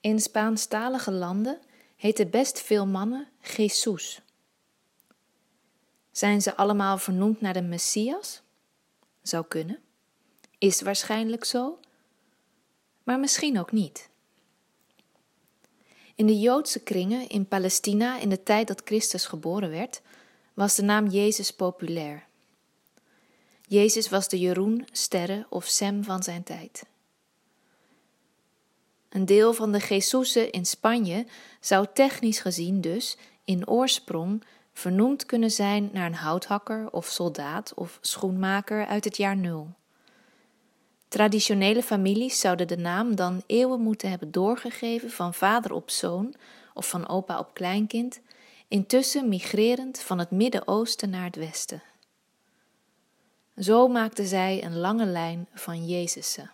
In Spaanstalige landen heten best veel mannen Jesus. Zijn ze allemaal vernoemd naar de Messias? Zou kunnen. Is waarschijnlijk zo. Maar misschien ook niet. In de Joodse kringen in Palestina in de tijd dat Christus geboren werd, was de naam Jezus populair. Jezus was de Jeroen, Sterre of Sem van zijn tijd. Een deel van de Jesusen in Spanje zou technisch gezien dus in oorsprong vernoemd kunnen zijn naar een houthakker of soldaat of schoenmaker uit het jaar nul. Traditionele families zouden de naam dan eeuwen moeten hebben doorgegeven van vader op zoon of van opa op kleinkind, intussen migrerend van het Midden-Oosten naar het Westen. Zo maakten zij een lange lijn van Jezussen.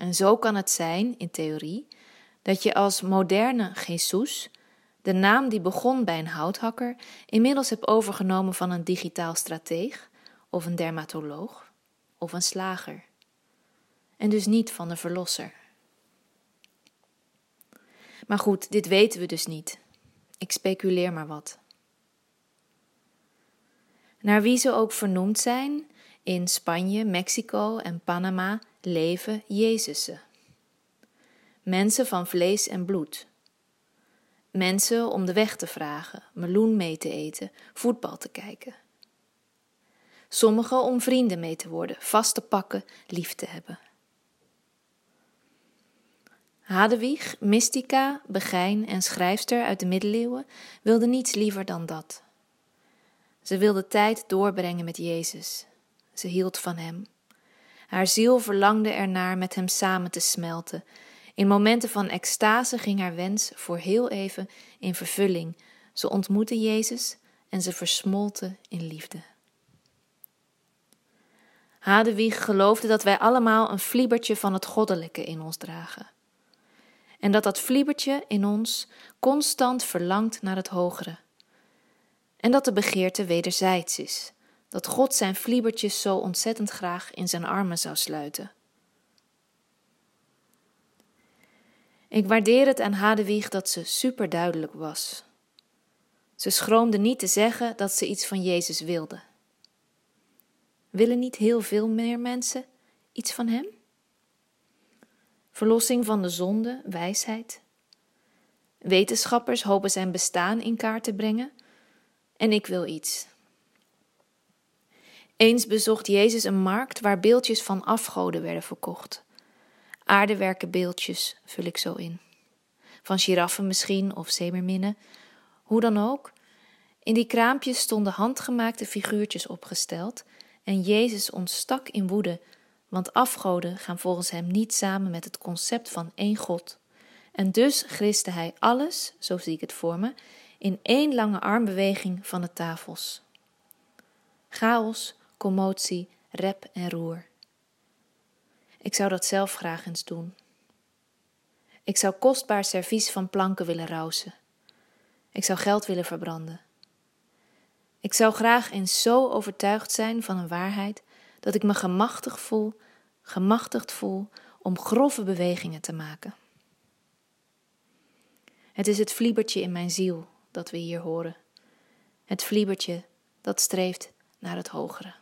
En zo kan het zijn, in theorie, dat je als moderne Jesus de naam die begon bij een houthakker inmiddels hebt overgenomen van een digitaal strateeg of een dermatoloog of een slager. En dus niet van de verlosser. Maar goed, dit weten we dus niet. Ik speculeer maar wat. Naar wie ze ook vernoemd zijn, in Spanje, Mexico en Panama leven Jezusen. Mensen van vlees en bloed. Mensen om de weg te vragen, meloen mee te eten, voetbal te kijken. Sommigen om vrienden mee te worden, vast te pakken, lief te hebben. Hadewig, mystica, begijn en schrijfster uit de middeleeuwen wilde niets liever dan dat. Ze wilde tijd doorbrengen met Jezus. Ze hield van Hem. Haar ziel verlangde ernaar met Hem samen te smelten. In momenten van extase ging haar wens voor heel even in vervulling. Ze ontmoette Jezus en ze versmolten in liefde. Hadewig geloofde dat wij allemaal een vliebertje van het goddelijke in ons dragen. En dat dat vliebertje in ons constant verlangt naar het hogere. En dat de begeerte wederzijds is, dat God zijn vliebertjes zo ontzettend graag in zijn armen zou sluiten. Ik waardeer het aan Hadewig dat ze superduidelijk was. Ze schroomde niet te zeggen dat ze iets van Jezus wilde. Willen niet heel veel meer mensen iets van Hem? Verlossing van de zonde, wijsheid. Wetenschappers hopen zijn bestaan in kaart te brengen. En ik wil iets. Eens bezocht Jezus een markt waar beeldjes van afgoden werden verkocht. Aardewerken beeldjes vul ik zo in. Van giraffen misschien of zeemerminnen. Hoe dan ook. In die kraampjes stonden handgemaakte figuurtjes opgesteld en Jezus ontstak in woede, want afgoden gaan volgens hem niet samen met het concept van één God. En dus griste hij alles, zo zie ik het voor me, in één lange armbeweging van de tafels. Chaos, commotie, rep en roer. Ik zou dat zelf graag eens doen. Ik zou kostbaar servies van planken willen rousen. Ik zou geld willen verbranden. Ik zou graag eens zo overtuigd zijn van een waarheid dat ik me gemachtigd voel, gemachtigd voel om grove bewegingen te maken. Het is het vliebertje in mijn ziel dat we hier horen. Het vliebertje dat streeft naar het hogere.